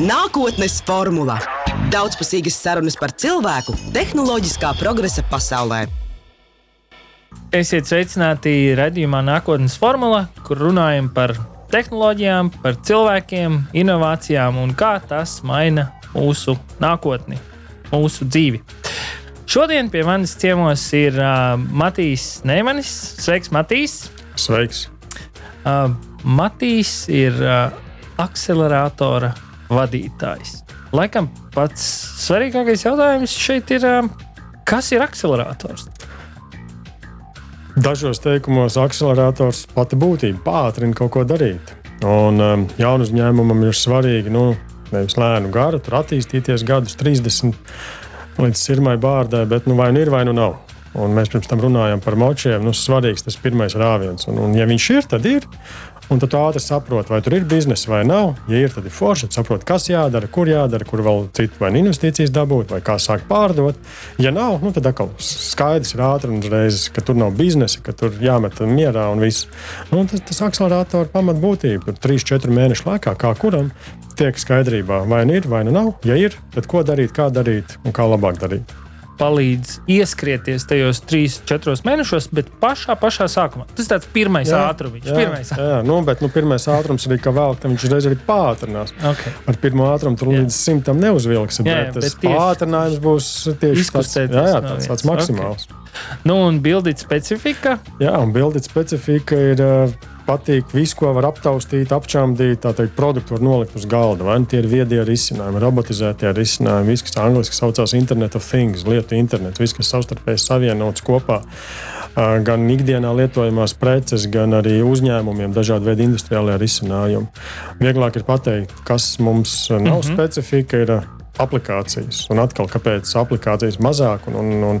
Nākotnes formula - daudzpusīgas sarunas par cilvēku tehnoloģiskā progresa pasaulē. Esiet sveicināti redzējumā Nākotnes formula, kur runājam par tehnoloģijām, par cilvēkiem, inovācijām un kā tas maina mūsu nākotni, mūsu dzīvi. Šodien pie manis ciemos ir uh, Matīs Neimanis. Sveiks, Matīs! Sveiks! Uh, Matīs ir uh, akceleratora vadītājs. Laikam pats svarīgākais jautājums šeit ir, kas ir akcelerators? Dažos teikumos akcelerators pati būtība pātrina kaut ko darīt. Un um, jaunu uzņēmumam ir svarīgi nu, nevis lēnu garu, tur attīstīties gadus 30 līdz pirmai bārdai, bet nu, vai nu ir, vai nu nav. Un mēs pirms tam runājām par močiem. Nu, svarīgs tas pirmais rāviens. Un, un, ja viņš ir, tad ir. Un tad ātri saproti, vai tur ir biznesa vai nav. Ja ir, tad ir forši. Tad saproti, kas jādara, kur jādara, kur vēl citu vai nu investīcijas dabūt, vai kā sākt pārdot. Ja nav, nu, tad atkal skaidrs ir ātri un uzreiz, ka tur nav biznesa, ka tur jāmet mierā un viss. Nu, tas, tas akceleratora pamatbūtība tur 3-4 mēnešu laikā, kā kuram tiek skaidrībā, vai nu ir, vai nu nav. Ja ir, tad ko darīt, kā darīt un kā labāk darīt palīdz ieskrieties tajos 3-4 mēnešos, bet pašā, pašā sākumā. Tas ir tāds pirmais jā, ātrums. Jā, pirmais. jā, nu, bet nu, pirmais ātrums arī kā vēl, ka viņš reiz arī pātrinās. Okay. Ar pirmo ātrumu tur jā. līdz simtam neuzvilks, bet jā, jā, tas bet tieši, pātrinājums būs tieši tāds, jā, jā, tāds, tāds maksimāls. Okay. Nu, un bildīt specifika? Jā, un bildīt specifika ir. Uh, patīk. Visu, ko var aptaustīt, apčāmdīt, tā teikt, produktu var nolikt uz galda. Vai nu tie ir viedie risinājumi, robotizētie risinājumi, viss, kas angļuiski saucās Internet of Things, lietu internets, viss, kas savstarpēji savienots kopā. Gan ikdienā lietojamās preces, gan arī uzņēmumiem, dažādi veidi industriālajā risinājumi. Vieglāk ir pateikt, kas mums nav mm -hmm. specifika. Ir, aplikācijas. Un atkal, kāpēc aplikācijas mazāk un, un, un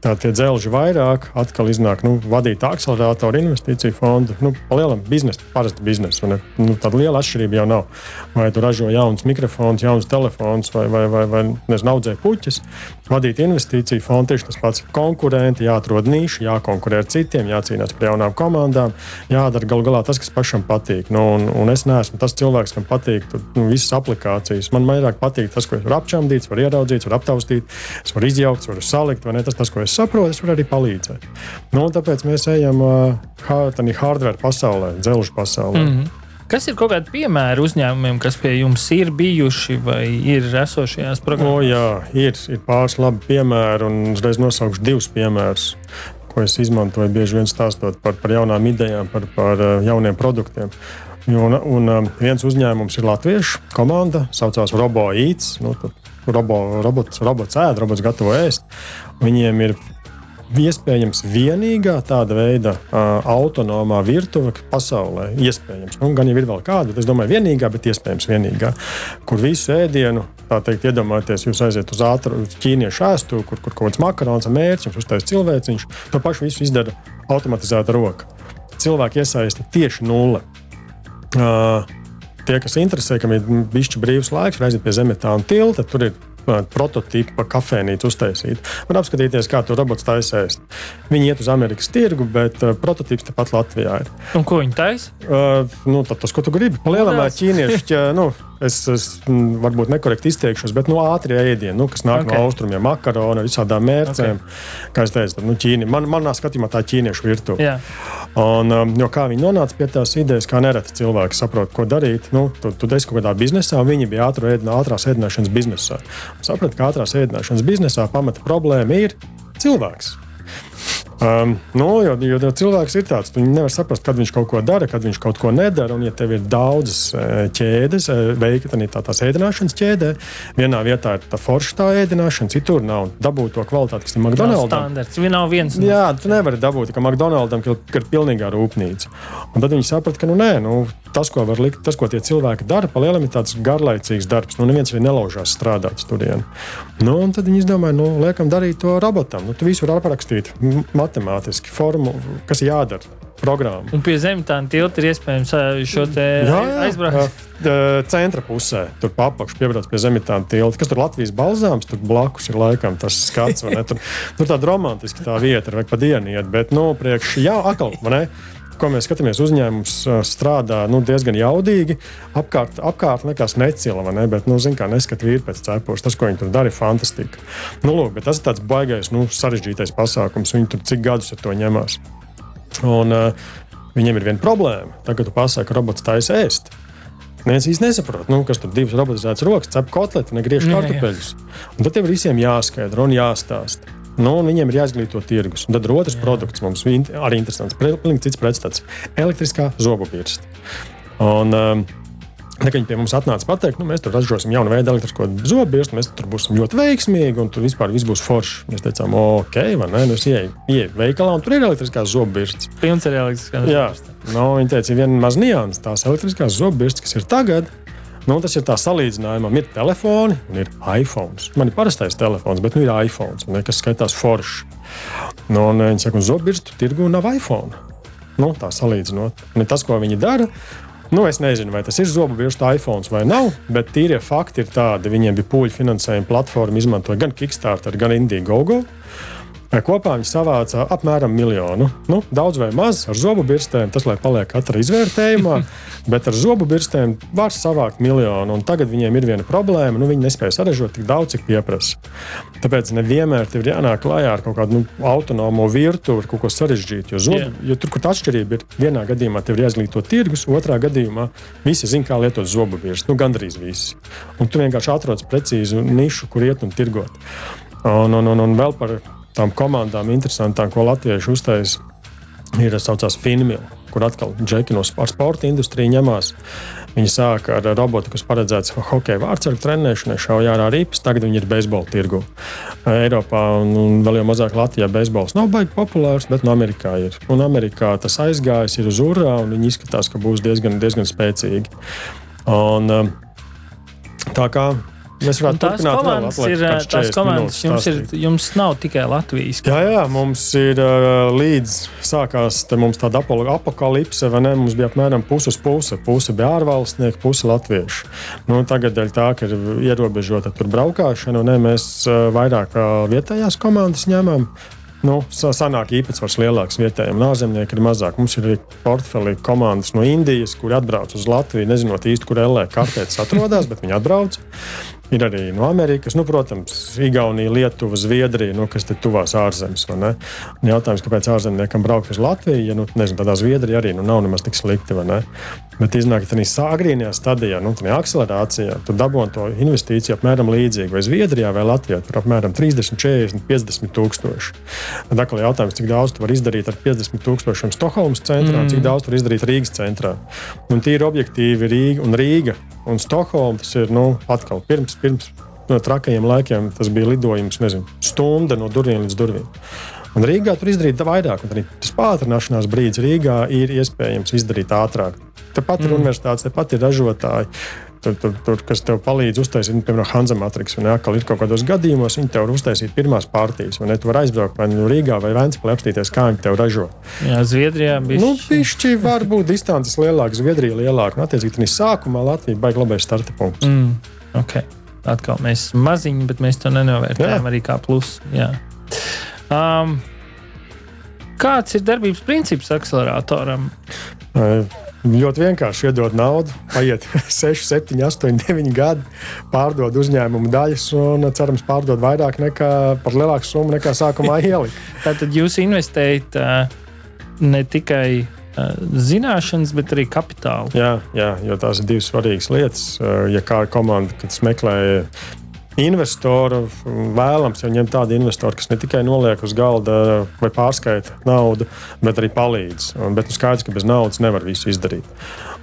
tā tie dzelži vairāk, atkal iznāk nu, vadīt akceleratoru investīciju fondu. Nu, Palielam biznesa, parasti biznesa. Nu, tāda liela atšķirība jau nav. Vai tu ražo jaunus mikrofonus, jaunus telefonus vai, vai, vai, vai nezinu, audzē puķis. Vadīt investīciju fondu tieši tas pats. Konkurenti, jāatrod niša, jākonkurē ar citiem, jācīnās par jaunām komandām, jādara gal galā tas, kas pašam patīk. Nu, un, un es neesmu tas cilvēks, kam patīk tu, nu, visas aplikācijas. Man vairāk patīk tas, ko es varu apčamdīt, varu ieraudzīt, varu aptaustīt, varu izjaukt, varu salikt, ne tas, tas ko es es saprotu, es varu arī palīdzēt. Nu, tāpēc mēs ejam tādā hardware pasaulē, dzelžu pasaulē. Mm -hmm. Kas ir kaut kādi piemēri uzņēmumiem, kas pie jums ir bijuši vai ir esošajās programmās? O, jā, ir, ir pāris labi piemēri, un uzreiz nosaukšu divus piemērus, ko es izmantoju bieži vien stāstot par, par jaunām idejām, par, par jauniem produktiem. Un, un viens uzņēmums ir Latviešu komanda, saucās RoboEats. Nu, robo, robots, robots ēd, robots gatavo ēst. Viņiem ir iespējams vienīgā tāda veida uh, autonomā virtuve pasaulē. Iespējams, nu, gan jau ir vēl kāda, bet es domāju, vienīgā, bet iespējams vienīgā, kur visu ēdienu, tā teikt, iedomājieties, jūs aiziet uz ātru uz ķīniešu ēstu, kur, kur kaut kāds makarons ar mērķi, jums uztais cilvēciņš, to pašu visu izdara automatizēta roka. Cilvēki iesaista tieši nulle. Uh, tie, kas interesē, kam ir bijis brīvs laiks, aiziet pie zemetāna tilta. Tur ir prototypu pa kafejnīcu uztaisīt. Var apskatīties, kā to robots taisīs. Viņi iet uz Amerikas tirgu, bet uh, prototyps tepat Latvijā ir. Un ko viņi taisa? Uh, nu, tas, ko tu gribi. Palielināt ķīniešu. Nu, es, es varbūt nekorekti izteikšos, bet nu, ātrie ēdieni, nu, kas nāk okay. no austrumiem, makaroni ar visādām mērcēm. Okay. Kā es teicu, nu, Ķīni, man, manā skatījumā tā ir ķīniešu virtuve. Yeah. Un, um, jo kā viņi nonāca pie tās idejas, kā nereti cilvēki saprot, ko darīt. Nu, tu, tu esi kaut kādā biznesā, viņi bija ēdinā, ātrās ēdināšanas biznesā. Sapratu, ka ātrās ēdināšanas biznesā pamata problēma ir cilvēks. Um, nu, jo, jo, jo cilvēks ir tāds, viņš nevar saprast, kad viņš kaut ko dara, kad viņš kaut ko nedara. Un, ja tev ir daudzas e, ķēdes, e, veikta tā, tās ēdināšanas ķēdē, vienā vietā ir tā forša tā ēdināšana, citur nav. Dabūt to kvalitāti, kas ir McDonald's. Standarts, nav viens. No... Jā, tu nevari dabūt, ka McDonald's ir, pilnīgā rūpnīca. Un tad viņi saprata, ka nu, nē, nu, tas, ko var likt, tas, ko tie cilvēki dara, palielam ir tāds garlaicīgs darbs. Nu, neviens arī nelaužās strādāt tur. Nu, tad viņi izdomāja, nu, liekam, darīt to robotam. Nu, tu visu vari aprakstīt matemātiski, formu, kas jādara. Programmu. Un pie tā tilta ir iespējams šo te aizbraukt. Centra pusē, tur apakšā piebrauc pie zemetāna tilta. Kas tur Latvijas balzāms, tur blakus ir laikam tas skats. Tur, tur tāda romantiska tā vieta, ir vajag pa dienu iet, bet, nu, priekš, jā, atkal, vai ne? Ko mēs skatāmies, uzņēmums strādā nu, diezgan jaudīgi. Apkārt, apkārt nekas necila, ne? bet, nu, zin, kā neskat vīri pēc cepures. Tas, ko viņi tur dara, ir fantastika. Nu, lūk, tas ir tāds baigais, nu, sarežģītais pasākums. Viņi tur cik gadus ar to ņemās. Un, uh, viņiem ir viena problēma. Tagad, kad tu pasaki, ka robots taisa ēst, Neviens īsti nesaprot, nu, kas tur divas robotizētas rokas, cep kotleti un griež kartupeļus. Un tad tev visiem jāskaidro un jāstāsta. Nu, viņiem ir jāizglīto tirgus. Un tad ir otrs Jā. produkts, mums arī interesants, pilnīgi cits pretstats - elektriskā zobu pirsta. Un, um, Kad viņi pie mums atnāca pateikt, nu, mēs tur ražosim jaunu veidu elektrisko zobu birstu, mēs tur būsim ļoti veiksmīgi un tur vispār viss būs forši. Mēs teicām, ok, vai ne? Nu, es ieeju, ieeju veikalā un tur ir elektriskās zobu birstas. Pilns ar elektriskām. Jā, nu, viņi teica, viena maz nianses, tās elektriskās zobu birstas, kas ir tagad, Nu, tas ir tā salīdzinājumam. Ir telefoni un ir iPhone. Man ir parastais telefons, bet nu ir iPhone, ne, kas skaitās forši. Nu, un viņi saka, ka Zobirstu tirgu nav iPhone. Nu, tā salīdzinot. Un tas, ko viņi dara, Nu, es nezinu, vai tas ir zobu virsmu iPhone vai nav, bet tīrie fakti ir tādi. Viņiem bija pūļu finansējuma platforma, izmantoja gan Kickstarter, gan Indiegogo. Kopā viņi savāca apmēram miljonu. Nu, daudz vai maz ar zobu birstēm, tas lai paliek katra izvērtējumā, bet ar zobu birstēm var savākt miljonu. Tagad viņiem ir viena problēma, nu, viņi nespēja sarežot tik daudz, cik pieprasa. Tāpēc nevienmēr ir jānāk klajā ar kaut kādu nu, autonomo virtuvi, kaut ko sarežģītu. Jo, zobu, yeah. jo tur, kur tā atšķirība ir, vienā gadījumā tev ir jāizglīto tirgus, otrā gadījumā visi zina, kā lietot zobu birstu. Nu, gandrīz visi. Un tu vienkārši atrod precīzu nišu, kur iet un tirgot. Un, un, un, un vēl par tām komandām interesantām, ko latvieši uztaisīja, ir saucās Finmila, kur atkal džeki no sporta industrijas ņemās. Viņi sāka ar robotu, kas paredzēts hokeja vārdsargu trenēšanai, šauja ārā ripas. Tagad viņi ir beisbola tirgu. Eiropā un, un vēl jau mazāk Latvijā beisbols nav baigi populārs, bet no Amerikā ir. Un Amerikā tas aizgājis, ir uz urā, un viņi izskatās, ka būs diezgan, diezgan spēcīgi. Un, tā kā Mēs varētu tās komandas ir tās komandas. Jums, ir, jums nav tikai Latvijas. Jā, jā, mums ir līdz sākās mums tāda apakalipse, vai ne? Mums bija apmēram puses puse. Puse bija ārvalstnieki, puse latvieši. Nu, tagad dēļ tā, ka ir ierobežota tur braukšana, un ne, mēs vairāk vietējās komandas ņemam. Nu, sanāk īpatsvars lielāks vietējiem, ārzemnieki ir mazāk. Mums ir arī portfelī komandas no Indijas, kuri atbrauc uz Latviju, nezinot īsti, kur LE kartēs atrodas, bet viņi atbrauc. Ir arī no Amerikas, nu, protams, Igaunija, Lietuva, Zviedrija, nu, kas ir tuvās ārzemes. Jautājums, kāpēc ārzemniekam braukt uz Latviju, ja nu, nezinu, tādā Zviedrijā arī nu, nav nemaz tik slikti. Bet iznāk, ka tādā agrīnijā stadijā, nu, tādā akcelerācijā, tu dabūji to investīciju apmēram līdzīgi vai Zviedrijā vai Latvijā par apmēram 30, 40, 50 tūkstoši. Tad atkal jautājums, cik daudz tu vari izdarīt ar 50 tūkstošiem Stokholmas centrā, mm. cik daudz tu vari izdarīt Rīgas centrā. Un tīri objektīvi Rīga un Rīga un Stokholma tas ir nu, atkal pirms, pirms no trakajiem laikiem. Tas bija lidojums, nezinu, stunda no durvīm līdz durvīm. Un Rīgā tur izdarīt vairāk, un arī tas pātrināšanās brīdis Rīgā ir iespējams izdarīt ātrāk. Tepat ir mm. universitātes, tepat ir ražotāji. Tur, tur, tur, kas tev palīdz uztaisīt, nu, piemēram, Hanza matriks, vai ne? Atkal ir kaut kādos gadījumos, viņi tev var uztaisīt pirmās partijas, vai ne? Tu vari aizbraukt vai nu Rīgā vai Vēnspēlē apstīties, kā viņi tev ražo. Jā, Zviedrijā bija. Nu, pišķi var būt distances lielākas, Zviedrija lielāka. Un, attiecīgi, tad sākumā Latvija baigi labais starta punkts. Mm, okay. Atkal mēs maziņi, bet mēs to nenovērtējam Jā. arī kā plusu. Um, kāds ir darbības princips akceleratoram? Ļoti vienkārši iedod naudu, paiet 6, 7, 8, 9 gadi, pārdod uzņēmumu daļas un cerams pārdod vairāk nekā par lielāku summu nekā sākumā ielika. Tātad jūs investējat ne tikai zināšanas, bet arī kapitālu. Jā, jā, jo tās ir divas svarīgas lietas. Ja kā komanda, kad meklē investoru vēlams jau ņemt tādu investoru, kas ne tikai noliek uz galda vai pārskaita naudu, bet arī palīdz. Un, bet nu, skaidrs, ka bez naudas nevar visu izdarīt.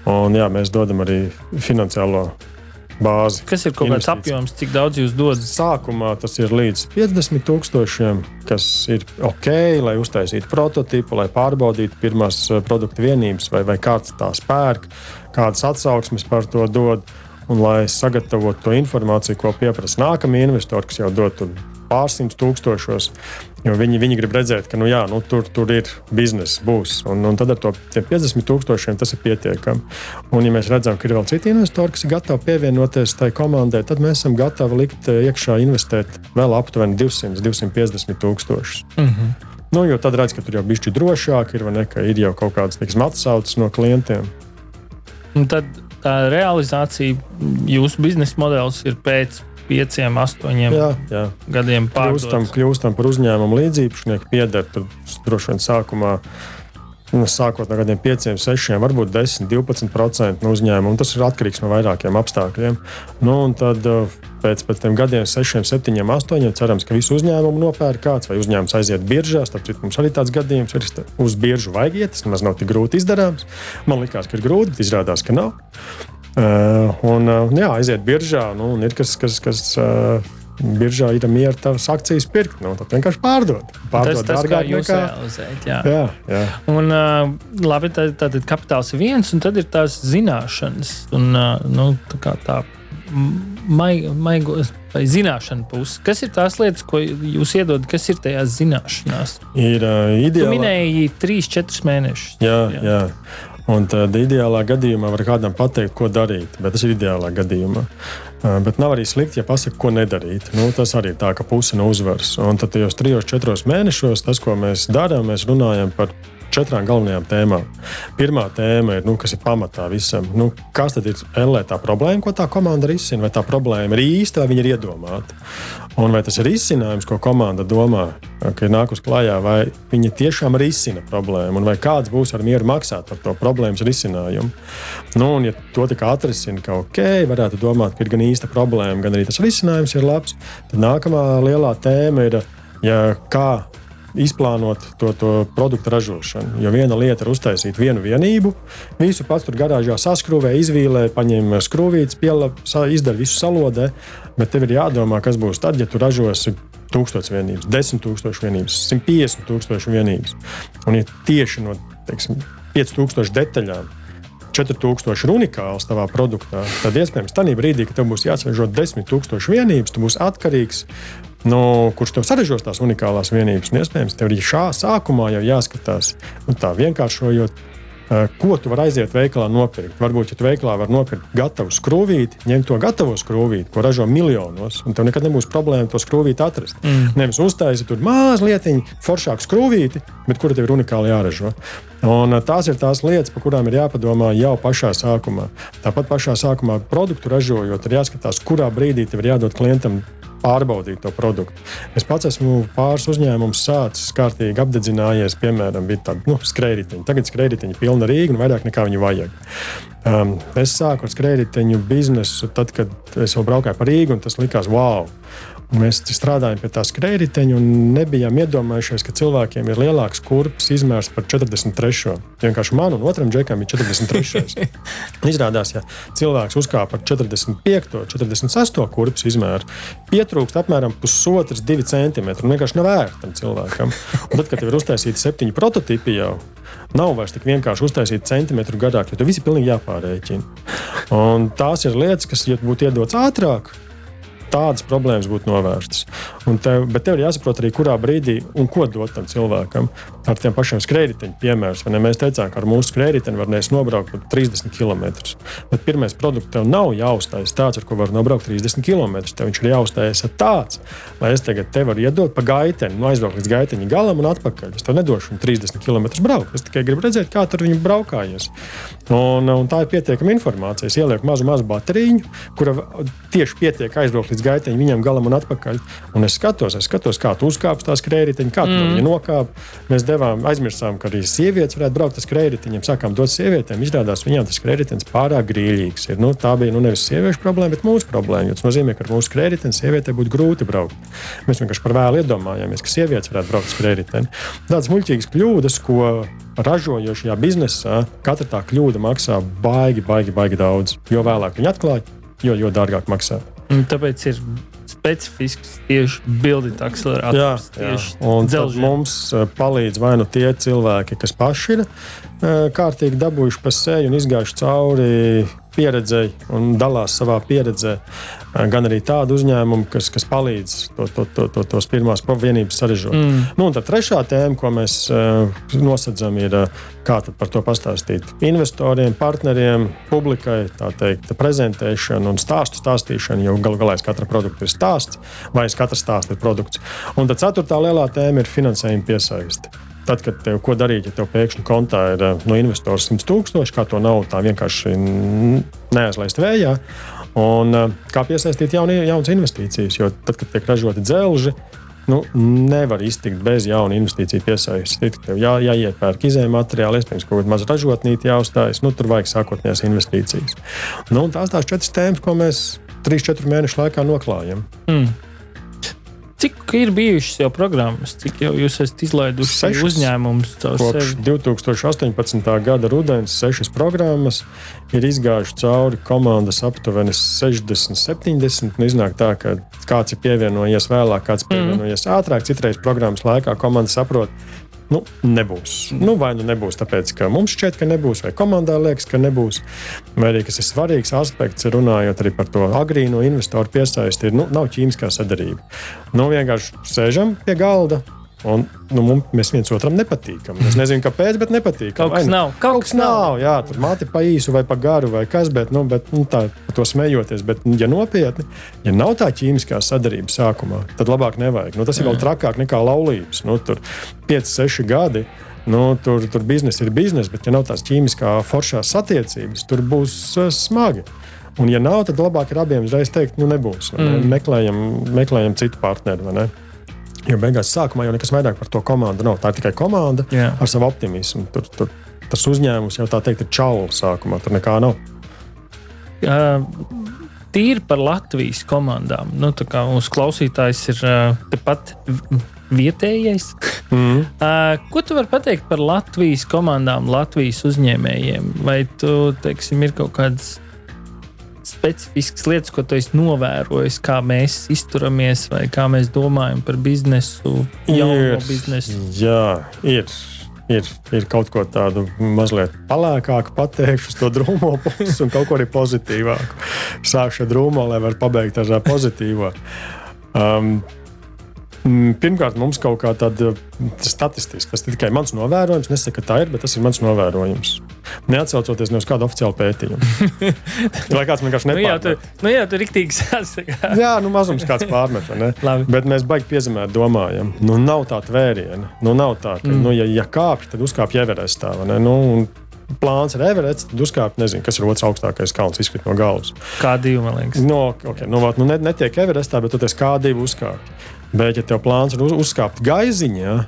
Un, jā, mēs dodam arī finansiālo bāzi. Kas ir kaut kāds apjoms, cik daudz jūs dodat? Sākumā tas ir līdz 50 tūkstošiem, kas ir ok, lai uztaisītu prototipu, lai pārbaudītu pirmās eh, produktu vienības, vai, vai kāds tās pērk, kādas atsauksmes par to dod un lai sagatavotu to informāciju, ko pieprasa nākamie investori, kas jau dod pārsimt tūkstošos. Viņi, viņi grib redzēt, ka nu, jā, nu, tur, tur ir biznesa, būs. Un, un tad ar to 50 tūkstošiem tas ir pietiekami. Un, ja mēs redzam, ka ir vēl citi investori, kas ir gatavi pievienoties tai komandai, tad mēs esam gatavi likt eh, iekšā investēt vēl aptuveni 200, 250 tūkstošus. Mm -hmm. Nu, jo tad redz, ka tur jau bišķi drošāk ir, ne, ka ir jau kaut kādas atsauces no klientiem. Un tad tā realizācija, jūsu biznesa modelis ir pēc pieciem, astoņiem jā, jā. gadiem kļūstam, kļūstam par uzņēmumu līdzīpašnieku, pieder droši vien sākumā. Nu, sākot no gadiem 5, 6, varbūt 10, 12% no uzņēmuma. Tas ir atkarīgs no vairākiem apstākļiem. Nu, tad uh, pēc, pēc tam gadiem, 6, 7, 8, cerams, ka visu uzņēmumu nopērk kāds vai uzņēmums aiziet biržā. Tāpēc mums arī tāds gadījums ir. Uz biržu vajag iet, tas nemaz nav tik grūti izdarāms. Man liekas, ka ir grūti, bet izrādās, ka nav. Uh, un, uh, jā, aiziet biržā, nu, un ir kas, kas, kas uh, biržā ir mieru tavas akcijas pirkt. Nu, tad vienkārši pārdot. Pārdot tas, dārgāk nekā realizēt. Jā. Jā, jā. Un, uh, labi, tad, tad kapitāls ir viens, un tad ir tās zināšanas. Un, uh, nu, tā, tā maigo vai zināšanu pusi. Kas ir tās lietas, ko jūs iedodat, kas ir tajās zināšanās? Ir uh, ideāli. Jūs minējāt, 3-4 mēnešus. Jā, jā. jā. Un tad ideālā gadījumā var kādam pateikt, ko darīt, bet tas ir ideālā gadījumā. Uh, bet nav arī slikti, ja pasakā, ko nedarīt. Nu, tas arī ir tā, ka puse no uzvaras. Un tad tajos trijos, četros mēnešos tas, ko mēs darām, mēs runājam par četrām galvenajām tēmām. Pirmā tēma ir, nu, kas ir pamatā visam. Nu, kas tad ir LE tā problēma, ko tā komanda risina? Vai tā problēma ir īsta, vai viņa ir iedomāta? Un vai tas ir risinājums, ko komanda domā, ka ir nākus klajā, vai viņa tiešām risina problēmu, un vai kāds būs ar mieru maksāt par to problēmas risinājumu? Nu, un, ja to tik atrisina, ka ok, varētu domāt, ka ir gan īsta problēma, gan arī tas risinājums ir labs, tad nākamā lielā tēma ir, ja, kā izplānot to, to produktu ražošanu. Jo viena lieta ir uztaisīt vienu vienību, visu pats tur garāžā saskrūvē, izvīlē, paņem skrūvītes, izdara visu salodē, bet tev ir jādomā, kas būs tad, ja tu ražosi tūkstoš vienības, desmit tūkstoši vienības, 150 tūkstoši vienības. Un ja tieši no teiksim, 5000 detaļām 4000 ir unikāls tavā produktā, tad iespējams, tajā brīdī, kad tev būs jāsaražo 10,000 vienības, tu būsi atkarīgs nu, kurš tev sarežģos tās unikālās vienības. Un, iespējams, tev arī šā sākumā jau jāskatās, nu, tā vienkāršojot, eh, ko tu vari aiziet veikalā nopirkt. Varbūt, ja tu veikalā vari nopirkt gatavu skrūvīti, ņem to gatavo skrūvīti, ko ražo miljonos, un tev nekad nebūs problēma to skrūvīti atrast. Mm. Nevis uztaisīt tur mazliet foršāku skrūvīti, bet kura tev ir unikāli jāražo. Un eh, tās ir tās lietas, par kurām ir jāpadomā jau pašā sākumā. Tāpat pašā sākumā produktu ražojot, ir jāskatās, kurā brīdī tev ir jādod klientam pārbaudīt to produktu. Es pats esmu pāris uzņēmumus sācis kārtīgi apdedzinājies, piemēram, bija tāda nu, skrējēji. Tagad skrējēji pilna Rīga un vairāk nekā viņu vajag. Um, es sāku ar skrējēju biznesu, tad, kad es jau braucu pa Rīgu, un tas likās wow. Mēs strādājam pie tā skrējēja un nebijām iedomājušies, ka cilvēkiem ir lielāks kurpes izmērs par 43. Vienkārši man un otram džekam ir 43. Izrādās, ja cilvēks uzkāpa par 45. 46. kurpes izmēru, pietrūkst apmēram pusotras, divi centimetri. Vienkārši nav vērts tam cilvēkam. Un tad, kad ir uztaisīti septiņi prototipi jau, nav vairs tik vienkārši uztaisīt centimetru garāk, jo tas viss ir pilnīgi jāpārēķina. Un tās ir lietas, kas, ja būtu iedots ātrāk, tādas problēmas būtu novērstas. Tev, bet tev ir jāsaprot arī, kurā brīdī un ko dot tam cilvēkam. Ar tiem pašiem skrējēju piemēriem. Mēs teicām, ka ar mūsu skrējēju varēs nobraukt pat 30 km. Bet pirmais produkts tev nav jāuzstājas tāds, ar ko var nobraukt 30 km. Tev viņš ir jāuzstājas tāds, lai es tagad te varu iedot pa gaiteni, nu, aizbraukt līdz gaiteņa galam un atpakaļ. Es tev nedošu viņu 30 km braukt. Es tikai gribu redzēt, kā tur viņi braukājies. Un, un tā ir pietiekama informācija. Es ielieku mazu, mazu bateriju, kura tieši pietiek aizbraukt līdz gaiteņam, viņam galam un atpakaļ. Un es skatos, es skatos kā tu uzkāp tās krējētiņas, kā tu mm. no viņa nokāp. Mēs devām, aizmirsām, ka arī sievietes varētu braukt uz krējētiņiem. Sākām dot sievietēm, izrādās viņām tas krējētiņš pārāk grīļīgs. Ir. Nu, tā bija nu, nevis sieviešu problēma, bet mūsu problēma. Tas nozīmē, ka ar mūsu krējētiņu sievietei būtu grūti braukt. Mēs vienkārši par vēlu iedomājāmies, ka sievietes varētu braukt uz krējētiņu. Tādas muļķīgas kļūdas, ko ražojošajā biznesā katra tā kļūda maksā baigi, baigi, baigi daudz. Jo vēlāk viņi atklāja, jo, jo dārgāk maksā. Tāpēc ir specifisks tieši building akcelerators. Jā, jā. Un mums eh, palīdz vai nu tie cilvēki, kas paši ir eh, kārtīgi dabūjuši pa seju un izgājuši cauri pieredzei un dalās savā pieredzē. Gan arī tādu uzņēmumu, kas, kas palīdz to, to, to, to, tos pirmās vienības sarežģīt. Mm. Nu, un trešā tēma, ko mēs uh, nosacām, ir uh, kā par to pastāstīt investoriem, partneriem, publikai, tā teikt, prezentēšana un stāstu stāstīšana. Jo galu galā katra produkta ir stāsts, vai katra stāsta ir produkts. Un tad ceturtā lielā tēma ir finansējuma piesaiste. Tad, kad tev ko darīt, ja tev pēkšņi kontā ir eh, no investora 100 tūkstoši, kā to nav tā vienkārši neaizlaist vējā, un eh, kā piesaistīt jauni, jaunas investīcijas. Jo tad, kad tiek ražoti dzelži, nu, nevar iztikt bez jaunu investīciju piesaistīšanas. Tev jā, jāiepērk izējuma materiāli, iespējams, kaut kāda maza ražotnīca jāuzstājas. Nu, tur vajag sākotnējās investīcijas. Nu, tās tās četras tēmas, ko mēs 3-4 mēnešu laikā noklājam. Mm. Cik ir bijušas jau programmas, cik jau jūs esat izlaiduši uzņēmumus? Kopš sevi? 2018. gada rudens sešas programmas ir izgājuši cauri komandas aptuveni 60, 70. Nu, iznāk tā, ka kāds ir pievienojies vēlāk, kāds mhm. pievienojies mm. ātrāk. Citreiz programmas laikā komanda saprot, Nu, nebūs. Nu, vai nu nebūs tāpēc, ka mums šķiet, ka nebūs, vai komandā liekas, ka nebūs. Vai arī kas ir svarīgs aspekts, runājot arī par to agrīno investoru piesaisti, ir nu, nav ķīmiskā sadarbība. Nu, vienkārši sēžam pie galda, Un, nu, mums, mēs viens otram nepatīkam. Es nezinu, kāpēc, bet nepatīk. Kaut kas nav. Kaut kas nav. Jā, tur māte pa īsu vai pa garu vai kas, bet, nu, bet nu, tā, to smejoties. Bet, ja nopietni, ja nav tā ķīmiskā sadarība sākumā, tad labāk nevajag. Nu, tas ir vēl trakāk nekā laulības. Nu, tur 5, 6 gadi. Nu, tur, tur biznesa ir biznesa, bet, ja nav tās ķīmiskā foršās attiecības, tur būs uh, smagi. Un, ja nav, tad labāk ir abiem uzreiz teikt, nu, nebūs. Mm. Ne? Meklējam, meklējam citu partneri. Jo beigās sākumā jau nekas vairāk par to komandu nav. Tā ir tikai komanda Jā. ar savu optimismu. Tur, tur tas uzņēmums jau tā teikt ir čaula sākumā. Tur nekā nav. Uh, tīri par Latvijas komandām. Nu, mūsu klausītājs ir uh, tepat vietējais. Mm. Uh, ko tu vari pateikt par Latvijas komandām, Latvijas uzņēmējiem? Vai tu, teiksim, ir kaut kāds specifiskas lietas, ko tu esi novērojis, kā mēs izturamies vai kā mēs domājam par biznesu, jauno biznesu? Jā, ir. Ir, ir kaut ko tādu mazliet palēkāku, pateikšu, to drūmo pusi, un kaut ko arī pozitīvāku. Sākšu ar drūmo, lai varētu pabeigt ar pozitīvo. Um, pirmkārt, mums kaut kā tāda statistiska, tas ir tikai mans novērojums. Nesaku, ka tā ir, bet tas ir mans novērojums. Neatcaucoties ne uz kādu oficiālu pētījumu. Lai kāds vienkārši nepārmet. Nu, jā, tu, nu jā, tu riktīgi sasaka. jā, nu mazums kāds pārmet, bet mēs baigi piezemēt domājam. Nu, nav tā tvēriena. Nu, nav tā, ka, mm. nu, ja, ja kāpj, tad uzkāpj Everestā. Nu, plāns ir Everests, tad uzkāpt, nezinu, kas ir otrs augstākais kalns, izkrīt no galvas. Kā divi, man liekas. No, okay, nu, nu, net, netiek Everestā, bet tu esi kā divi uzkāpt. Bet, ja tev plāns ir uz, uzkāpt gaiziņā,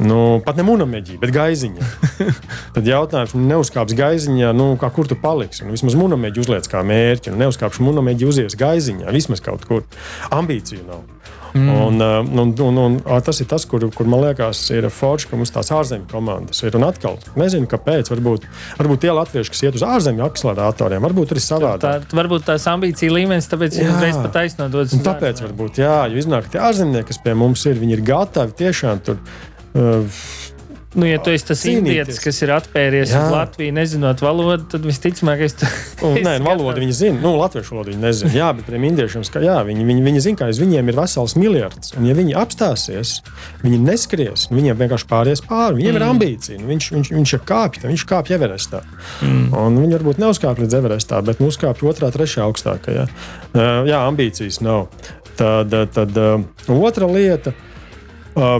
Nu, pat ne mūnameģī, bet gaiziņā. Tad jautājums, nu, neuzkāps gaiziņā, nu, kā, kur tu paliksi? Nu, vismaz mūnameģi uzliec kā mērķi, nu, neuzkāpšu mūnameģi uzies gaiziņā, vismaz kaut kur. Ambīciju nav. Mm. Un, un, un, un, un tas ir tas, kur, kur man liekas, ir forši, ka mums tās ārzemju komandas ir. Un atkal, nezinu, kāpēc. Varbūt, varbūt tie latvieši, kas iet uz ārzemju akceleratoriem, varbūt ir savādāk. Tā, varbūt tās ambīcija līmenis, tāpēc viņi uzreiz pat aiznododas. Tāpēc varbūt, jā, jo iznāk tie ārzemnieki, kas pie mums ir, viņi ir gatavi tiešām tur Uh, Nu, ja tu esi tas indietis, kas ir atpēries jā. uz Latviju, nezinot valodu, tad visticamāk, es to Nē, nu, valodu viņi zina. Nu, latviešu valodu viņi nezina. Jā, bet tiem indiešiem, ka jā, viņi, viņi, viņi zina, ka aiz viņiem ir vesels miljards. Un, ja viņi apstāsies, viņi neskries. Nu, viņiem vienkārši pāries pāri. Viņiem mm. ir ambīcija. Nu, viņš, viņš, viņš ir kāpj, viņš kāpj Everestā. Mm. Un viņi varbūt neuzkāpj līdz Everestā, bet nu, uzkāpj otrā, trešā augstākajā. Uh, jā, ambīcijas nav. Tad, tad uh, otra lieta. Uh,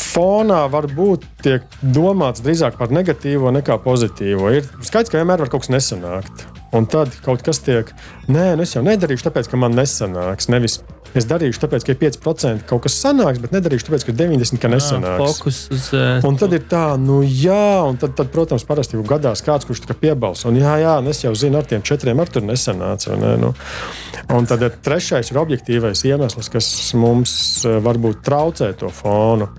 fonā varbūt tiek domāts drīzāk par negatīvo nekā pozitīvo. Ir skaidrs, ka vienmēr var kaut kas nesanākt. Un tad kaut kas tiek, nē, nu es jau nedarīšu, tāpēc, ka man nesanāks. Nevis es darīšu, tāpēc, ka ir 5% kaut kas sanāks, bet nedarīšu, tāpēc, ka 90% ka nesanāks. Fokus uz. Uh, un tad ir tā, nu jā, un tad, tad protams, parasti jau gadās kāds, kurš tā piebalso. Un jā, jā, es jau zinu, ar tiem četriem ar tur nesanāca. Ne, nu. Un tad ir trešais ir objektīvais iemesls, kas mums varbūt traucē to fonu.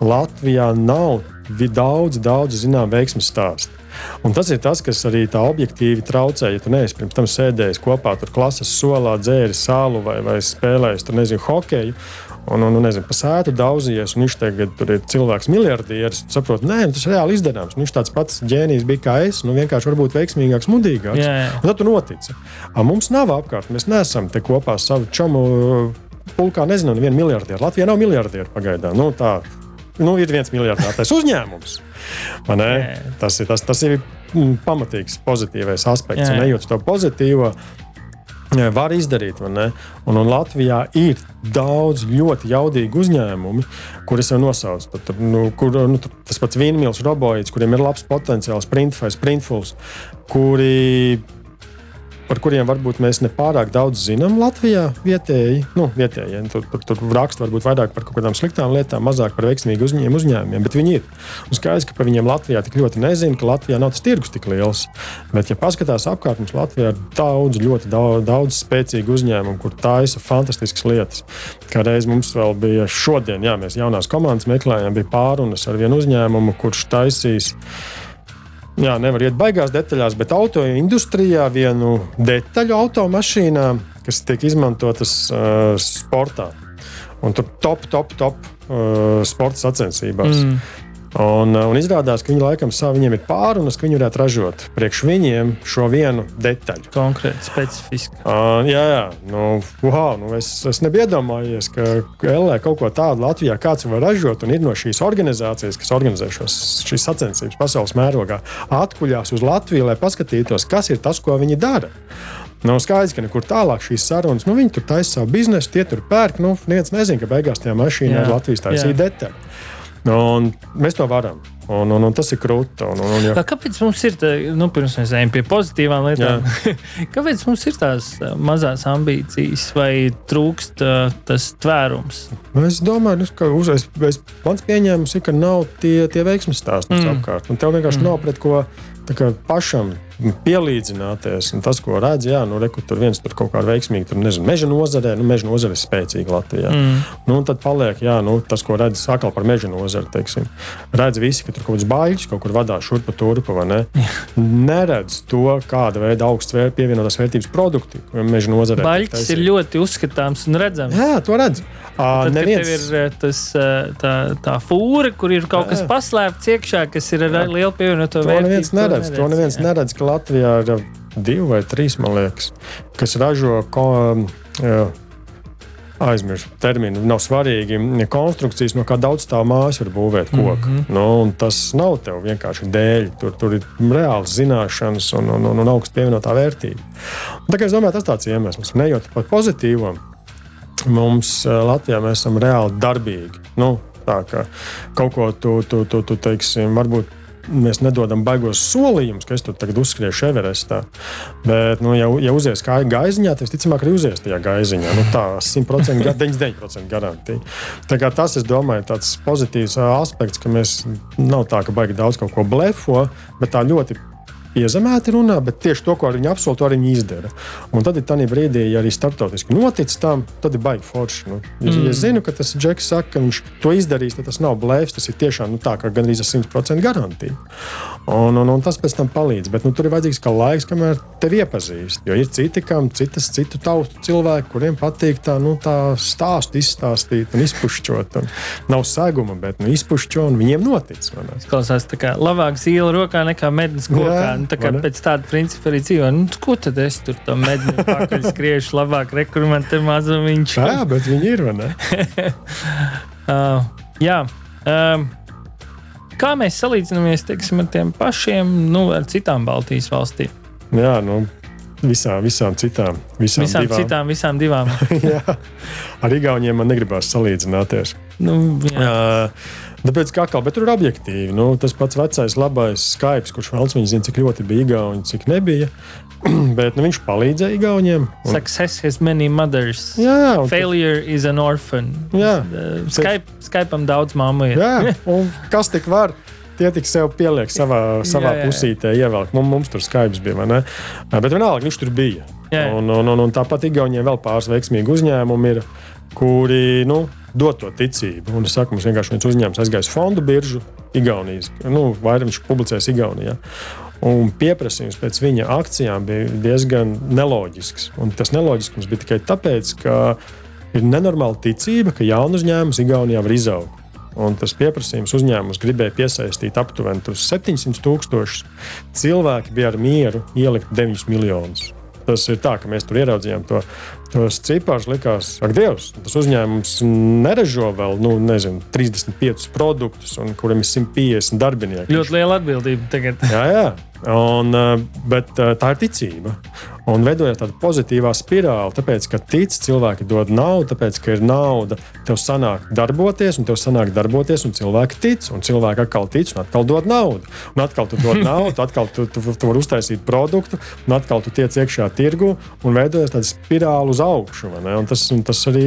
Latvijā nav daudz, daudz zinām veiksmju stāstu. Un tas ir tas, kas arī tā objektīvi traucē. Ja tu neesi pirms tam sēdējis kopā tur klases solā, dzēris sālu vai, vai spēlējis tur, nezinu, hokeju. Un, un, un nezinu, pa sētu daudzījies, un viņš tagad tur ir cilvēks, miljardieris. Saprot, nē, tas ir reāli izdarāms. Viņš tāds pats ģēnijs bija kā es, nu vienkārši varbūt veiksmīgāks, mudīgāks. Jā, jā. Un tad tu notici. A, mums nav apkārt, mēs neesam te kopā savu čomu pulkā, nezinu, vienu miljardieru. Latvijā nav miljardieru pagaidām. Nu, tā, nu, ir viens miljardieris uzņēmums. Jā. Tas ir, tas, tas ir mm, pamatīgs pozitīvais aspekts. Jā. Ejot uz to pozitīvo, var izdarīt. Un, un Latvijā ir daudz ļoti jaudīgu uzņēmumu, kurus jau nosaucu. Tad, nu, kur, nu, tas pats Vīnmils, Roboīds, kuriem ir labs potenciāls, Printfais, Printfuls, kuri par kuriem varbūt mēs nepārāk daudz zinām Latvijā vietēji. Nu, vietēji ja, tur, tur, tur raksta varbūt vairāk par kaut kādām sliktām lietām, mazāk par veiksmīgu uzņēmumu, uzņēmumiem, bet viņi ir. Un skaidrs, ka par viņiem Latvijā tik ļoti nezina, ka Latvijā nav tas tirgus tik liels. Bet, ja paskatās apkārt, mums Latvijā ir daudz, ļoti daudz, daudz spēcīgu uzņēmumu, kur taisa fantastiskas lietas. Kādreiz mums vēl bija šodien, jā, mēs jaunās komandas meklējām, bija pārunas ar vienu uzņēmumu, kurš taisīs. Jā, nevar iet baigās detaļās, bet auto industrijā vienu detaļu automašīnā, kas tiek izmantotas uh, sportā. Un tur top, top, top uh, sporta sacensībās. Mm. Un, uh, un izrādās, ka viņi laikam savu, viņiem ir pārunas, ka viņi varētu ražot priekš viņiem šo vienu detaļu. Konkrēti, specifiski. Uh, jā, jā, nu, wow, nu es, es nebiju iedomājies, ka LE kaut ko tādu Latvijā kāds var ražot. Un ir no šīs organizācijas, kas organizē šos, šīs sacensības pasaules mērogā, atkuļās uz Latviju, lai paskatītos, kas ir tas, ko viņi dara. Nav skaidrs, ka nekur tālāk šīs sarunas, nu, viņi tur taisa savu biznesu, tie tur pērk. Nu, neviens nezina, ka beigās tajā mašīnā ir Latvijas taisīja jā. Un mēs to varam. Un, un, un tas ir krūti. Ja- Kā- Kāpēc mums ir tā, nu, pirms mēs ejam pie pozitīvām lietām? Kāpēc mums ir tās uh, mazās ambīcijas vai trūkst uh, tas tvērums? Nu, Es domāju, nu, ka uz, es, mans pieņēmums ir, ka nav tie, tie veiksmes stāsti mm. apkārt. Un tev vienkārši mm. nav pret ko pašam pielīdzināties. Tas, ko redz, jā, nu, reku, tur viens tur kaut kā veiksmīgi, tur nezinu, meža nozarē, nu, meža nozare ir spēcīga Latvijā. Mm. Nu, un tad paliek, jā, nu, tas, ko redz atkal par meža nozari, teiksim. Redz visi, ka tur kaut kāds baļķis kaut kur vadās šurpu turpu, vai ne? Neredz to, kāda veida augsts vēr, pievienotās vērtības produkti, meža nozarē. Baļķis ir ļoti uzskatāms un redzams. Jā, to redz. À, Tad, neviens... ir uh, tas, uh, tā, tā fūra, kur ir kaut kas Jā. paslēpts iekšā, kas ir ar lielu pievienoto To vērtību. Neredz. To neviens jā. neredz, ka Latvijā ir uh, divi vai trīs, man liekas, kas ražo. Ko, um, jā, Aizmirsu terminu, nav svarīgi. Konstrukcijas, no kā daudz tā mājas var būvēt koku. Mm -hmm. nu, tas nav tev vienkārši dēļ. Tur, tur ir reāls zināšanas un, un, un, un augsts pievienotā vērtība. Un, tā es domāju, tas tāds iemesls. Nejot par pozitīvo, mums uh, Latvijā mēs esam reāli darbīgi. Nu, tā kā kaut ko tu, tu, tu, tu teiksim, varbūt mēs nedodam baigos solījumus, ka es tur tagad uzskriešu Everestā. Bet, nu, ja, ja uzies kā gaiziņā, tad visticamāk arī uzies tajā gaiziņā. Nu, tā 100%, ga- 99% garantija. Tā kā tas, es domāju, tāds pozitīvs aspekts, ka mēs nav tā, ka baigi daudz kaut ko blefo, bet tā ļoti piezemēti runā, bet tieši to, ko viņi apsolīja, to arī viņi izdara. Un tad ir tā brīdī, ja arī starptautiski notic tam, tad ir baigi forši. Nu, ja, mm. ja es zinu, ka tas Džeks saka, ka viņš to izdarīs, tad tas nav blēfs, tas ir tiešām nu, tā, ka gandrīz ar 100% garantija. Un, un, un tas pēc tam palīdz. Bet nu, tur ir vajadzīgs kā laiks, kamēr tevi iepazīst. Jo ir citi, kam citas, citu tautu cilvēki, kuriem patīk tā, nu, tā stāstu izstāstīt un izpušķot. Un nav seguma, bet nu, izpušķo un viņiem notic. Klausās, tā kā labāk zīle rokā nekā mednis kokā. Jā, Nu, tā kā pēc tāda principa arī dzīvo. Nu, ko tad es tur tam mednim pakaļ skriešu labāk rekrutēt mazumiņš? Jā, bet viņi ir. vai ne? Uh, jā. Um, kā mēs salīdzinamies teiksim, ar tiem pašiem, nu, ar citām Baltijas valstīm? Jā, nu, visām, visām citām. Visām, Visām divām. citām, visām divām. Jā, ar Igauniem man negribās salīdzināties. nu, jā. Uh, Tāpēc kā kā, bet tur ir objektīvi. Nu, tas pats vecais, labais Skype, kurš vēl viņš zina, cik ļoti bija Igauni, cik nebija. bet nu, viņš palīdzēja Igauniem. un- Success has many mothers. Jā, jā, Failure is an orphan. Jā. Uh, Skype, Skype'am daudz māmu ir. jā, un kas tik var? Tie tik sev pieliek savā, savā Jā, jā, jā. pusītē, ievelk. Mums, mums tur Skype bija, vai ne? Bet vienalga, viņš tur bija. Jā. Un, un, un, un tāpat Igauniem vēl pāris veiksmīgi uzņēmumi ir, kuri, nu, dot to ticību. Un es saku, mums vienkārši viens uzņēmums aizgājis fondu biržu Igaunijas, nu, vairāk viņš publicēs Igaunijā. Un pieprasījums pēc viņa akcijām bija diezgan neloģisks. Un tas neloģiskums bija tikai tāpēc, ka ir nenormāla ticība, ka jaunu uzņēmumu Igaunijā var izaugt. Un tas pieprasījums uzņēmums gribēja piesaistīt aptuveni 700 tūkstošus. Cilvēki bija ar mieru ielikt 9 miljonus. Tas ir tā, ka mēs tur ieraudzījām to, tos ciparus. Likās, ak, Dievs, tas uzņēmums neražo vēl nu, nezinu, 35 produktus, un kuriem ir 150 darbinieki. Ļoti liela atbildība tagad. jā, jā. Un, eh, bet eh, tā ir ticība. Un veidojas tāda pozitīvā spirāli, tāpēc, ka tic, cilvēki dod naudu, tāpēc, ka ir nauda, tev sanāk darboties, un tev sanāk darboties, un cilvēki tic, un cilvēki atkal tic, un atkal dod naudu. Un atkal tu dod naudu, atkal tu, tu, tu, vari uztaisīt produktu, un atkal tu tiec iekšā tirgu, un veidojas tāda spirāli uz augšu. Un tas, un tas arī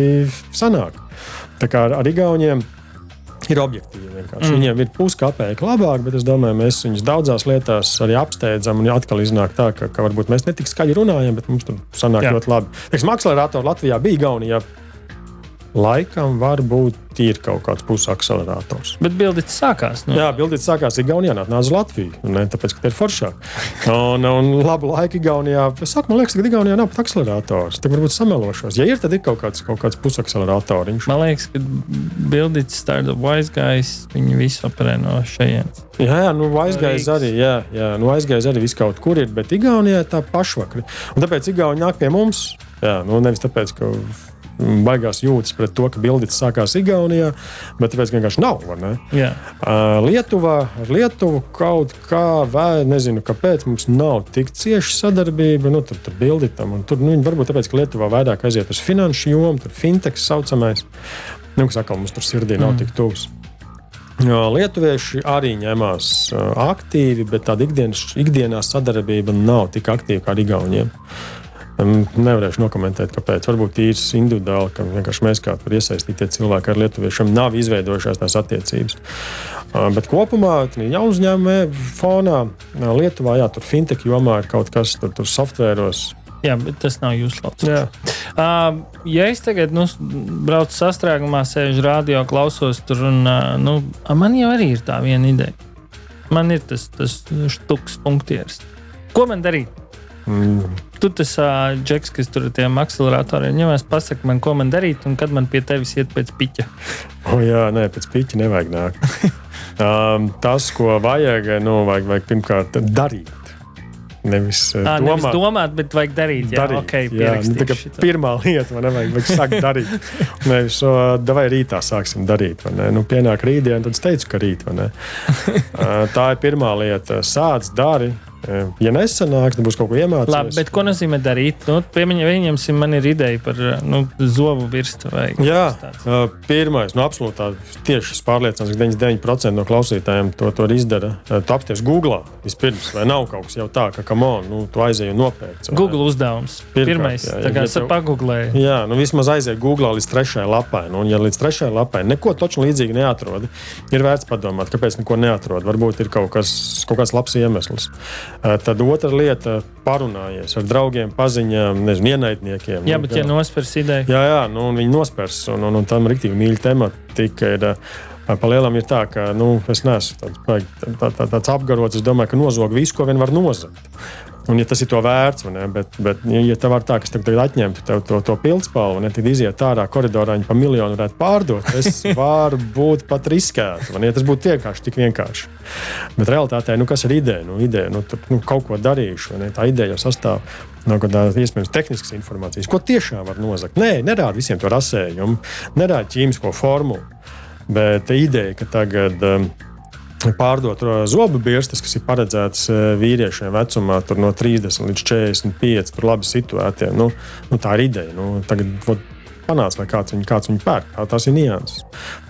sanāk. Tā kā ar, ar Igauniem ir objektīvi. Mm. Viņiem ir puskapēka labāk, bet es domāju, mēs viņus daudzās lietās arī apsteidzam. Un atkal iznāk tā, ka, ka varbūt mēs ne tik skaļi runājam, bet mums tur sanāk Jā. ļoti labi. Akceleratori Latvijā bija Igaunijā laikam varbūt ir kaut kāds pusakcelerators. Bet bildīts sākās. Nu. Jā, bildīts sākās Igaunijā, nāca uz Latviju. Ne, tāpēc, ka tie ir foršāk. un, un labu laiku Igaunijā. Es saku, man liekas, ka Igaunijā nav pat akcelerators. Tad varbūt samelošos. Ja ir, tad ir kaut kāds, kaut kāds pusakceleratoriņš. Man liekas, ka bildīts tāda wise guys, viņi visi operē no šejienes. Jā, jā, nu aizgājis arī, jā, jā, nu aizgājis arī viss kaut kur ir, bet Igaunijā tā pašvakar. Un tāpēc Igauni nāk pie mums. Jā, nu nevis tāpēc, ka baigās jūtas pret to, ka bildīts sākās Igaunijā, bet tāpēc vienkārši nav. Uh, Lietuvā ar Lietuvu kaut kā, vai nezinu, kāpēc mums nav tik cieša sadarbība. Nu, tur tur bildītam, tur nu, varbūt tāpēc, ka Lietuvā vairāk aiziet uz finanšu jomu, tur fintechs saucamais. Nu, kas atkal mums tur sirdī mm. nav tik tuvs. Lietuvieši arī ņemās aktīvi, bet tāda ikdienas, ikdienās sadarbība nav tik aktīva kā ar Igauniem. Nevarēšu nokomentēt, kāpēc. Varbūt īrs individuāli, ka vienkārši mēs kā iesaistītie cilvēki ar lietuviešiem nav izveidojušās tās attiecības. Bet kopumā, ja uzņēmumā fonā Lietuvā, jā, tur fintech jomā ir kaut kas, tur, tur softvēros. Jā, bet tas nav jūsu lauks. Uh, ja es tagad nu, braucu sastrēgumā, sēžu radio, klausos tur, un uh, nu, man jau arī ir tā viena ideja. Man ir tas, tas štuks punktieris. Ko man darīt? Mm. Tu tas uh, džeks, kas tur ar tiem akceleratoriem ņemās, pasaka man, ko man darīt, un kad man pie tevis iet pēc piķa. O, jā, nē, pēc piķa nevajag nākt. um, tas, ko vajag, nu, vajag, vajag pirmkārt darīt. Nevis, à, domāt, nevis domāt, bet vajag darīt. Jā, darīt, okay, jā, nu, tā pirmā lieta, man nevajag, vajag sākt darīt. nevis, uh, vai rītā sāksim darīt. Nu, pienāk rītdiena, tad es teicu, ka rīt. uh, tā ir pirmā lieta. Sāc, dari Ja nesanāks, tad būs kaut ko iemācīties. Labi, bet ko nozīmē darīt? Nu, Pieņemsim, man ir ideja par nu, zobu virstu. Jā, pirmais, nu, absolūti tā, tieši es pārliecināts, ka 99% no klausītājiem to, to izdara. Tu apsties Google vispirms, vai nav kaut kas jau tā, ka, come on, nu, tu aizēji un nopērci. Google uzdevums. Pirmais, jā, tā kā es pagooglēju. Jā, nu, vismaz aizēji Google līdz trešajai lapai. Nu, un, ja līdz trešajai lapai neko toču līdzīgi neatrodi, ir vērts padomāt, kāpēc neko neatrod. Varbūt ir kaut, kas, kaut kāds labs iemesls. Tad otra lieta - parunājies ar draugiem, paziņām, nezinu, ienaidniekiem. Jā, bet ja nospers ideju. Jā, jā nu, viņi nospers, un, un, un tam rīktīgi mīļa tematika ir. Palielam ir tā, ka nu, es neesmu tāds, tā, tā, tāds apgarots. Es domāju, ka nozog visu, ko vien var nozagt. Un, ja tas ir to vērts, ne, bet, bet ja tev var tā, ka es tagad atņemtu tev to, to pildspalvu, un tad iziet ārā koridorā, viņa pa miljonu varētu pārdot, es varu būt pat riskēts. Ja tas būtu vienkārši tik vienkārši. Bet realitātē, nu, kas ir ideja? Nu, ideja nu, tur, nu, kaut ko darīšu, ne, tā ideja jau sastāv no kaut kādas iespējams tehniskas informācijas, ko tiešām var nozagt. Nē, nerāda visiem to rasējumu, nerāda ķīmisko formulu, bet ideja, ka tagad. Um, pārdot zobu birstas, kas ir paredzētas e, vīriešiem vecumā no 30 līdz 45, tur labi situētiem. Nu, nu, tā ir ideja. Nu, tagad vod, panāc, lai kāds viņu, kāds viņu pērk. Tā, tās ir nianses.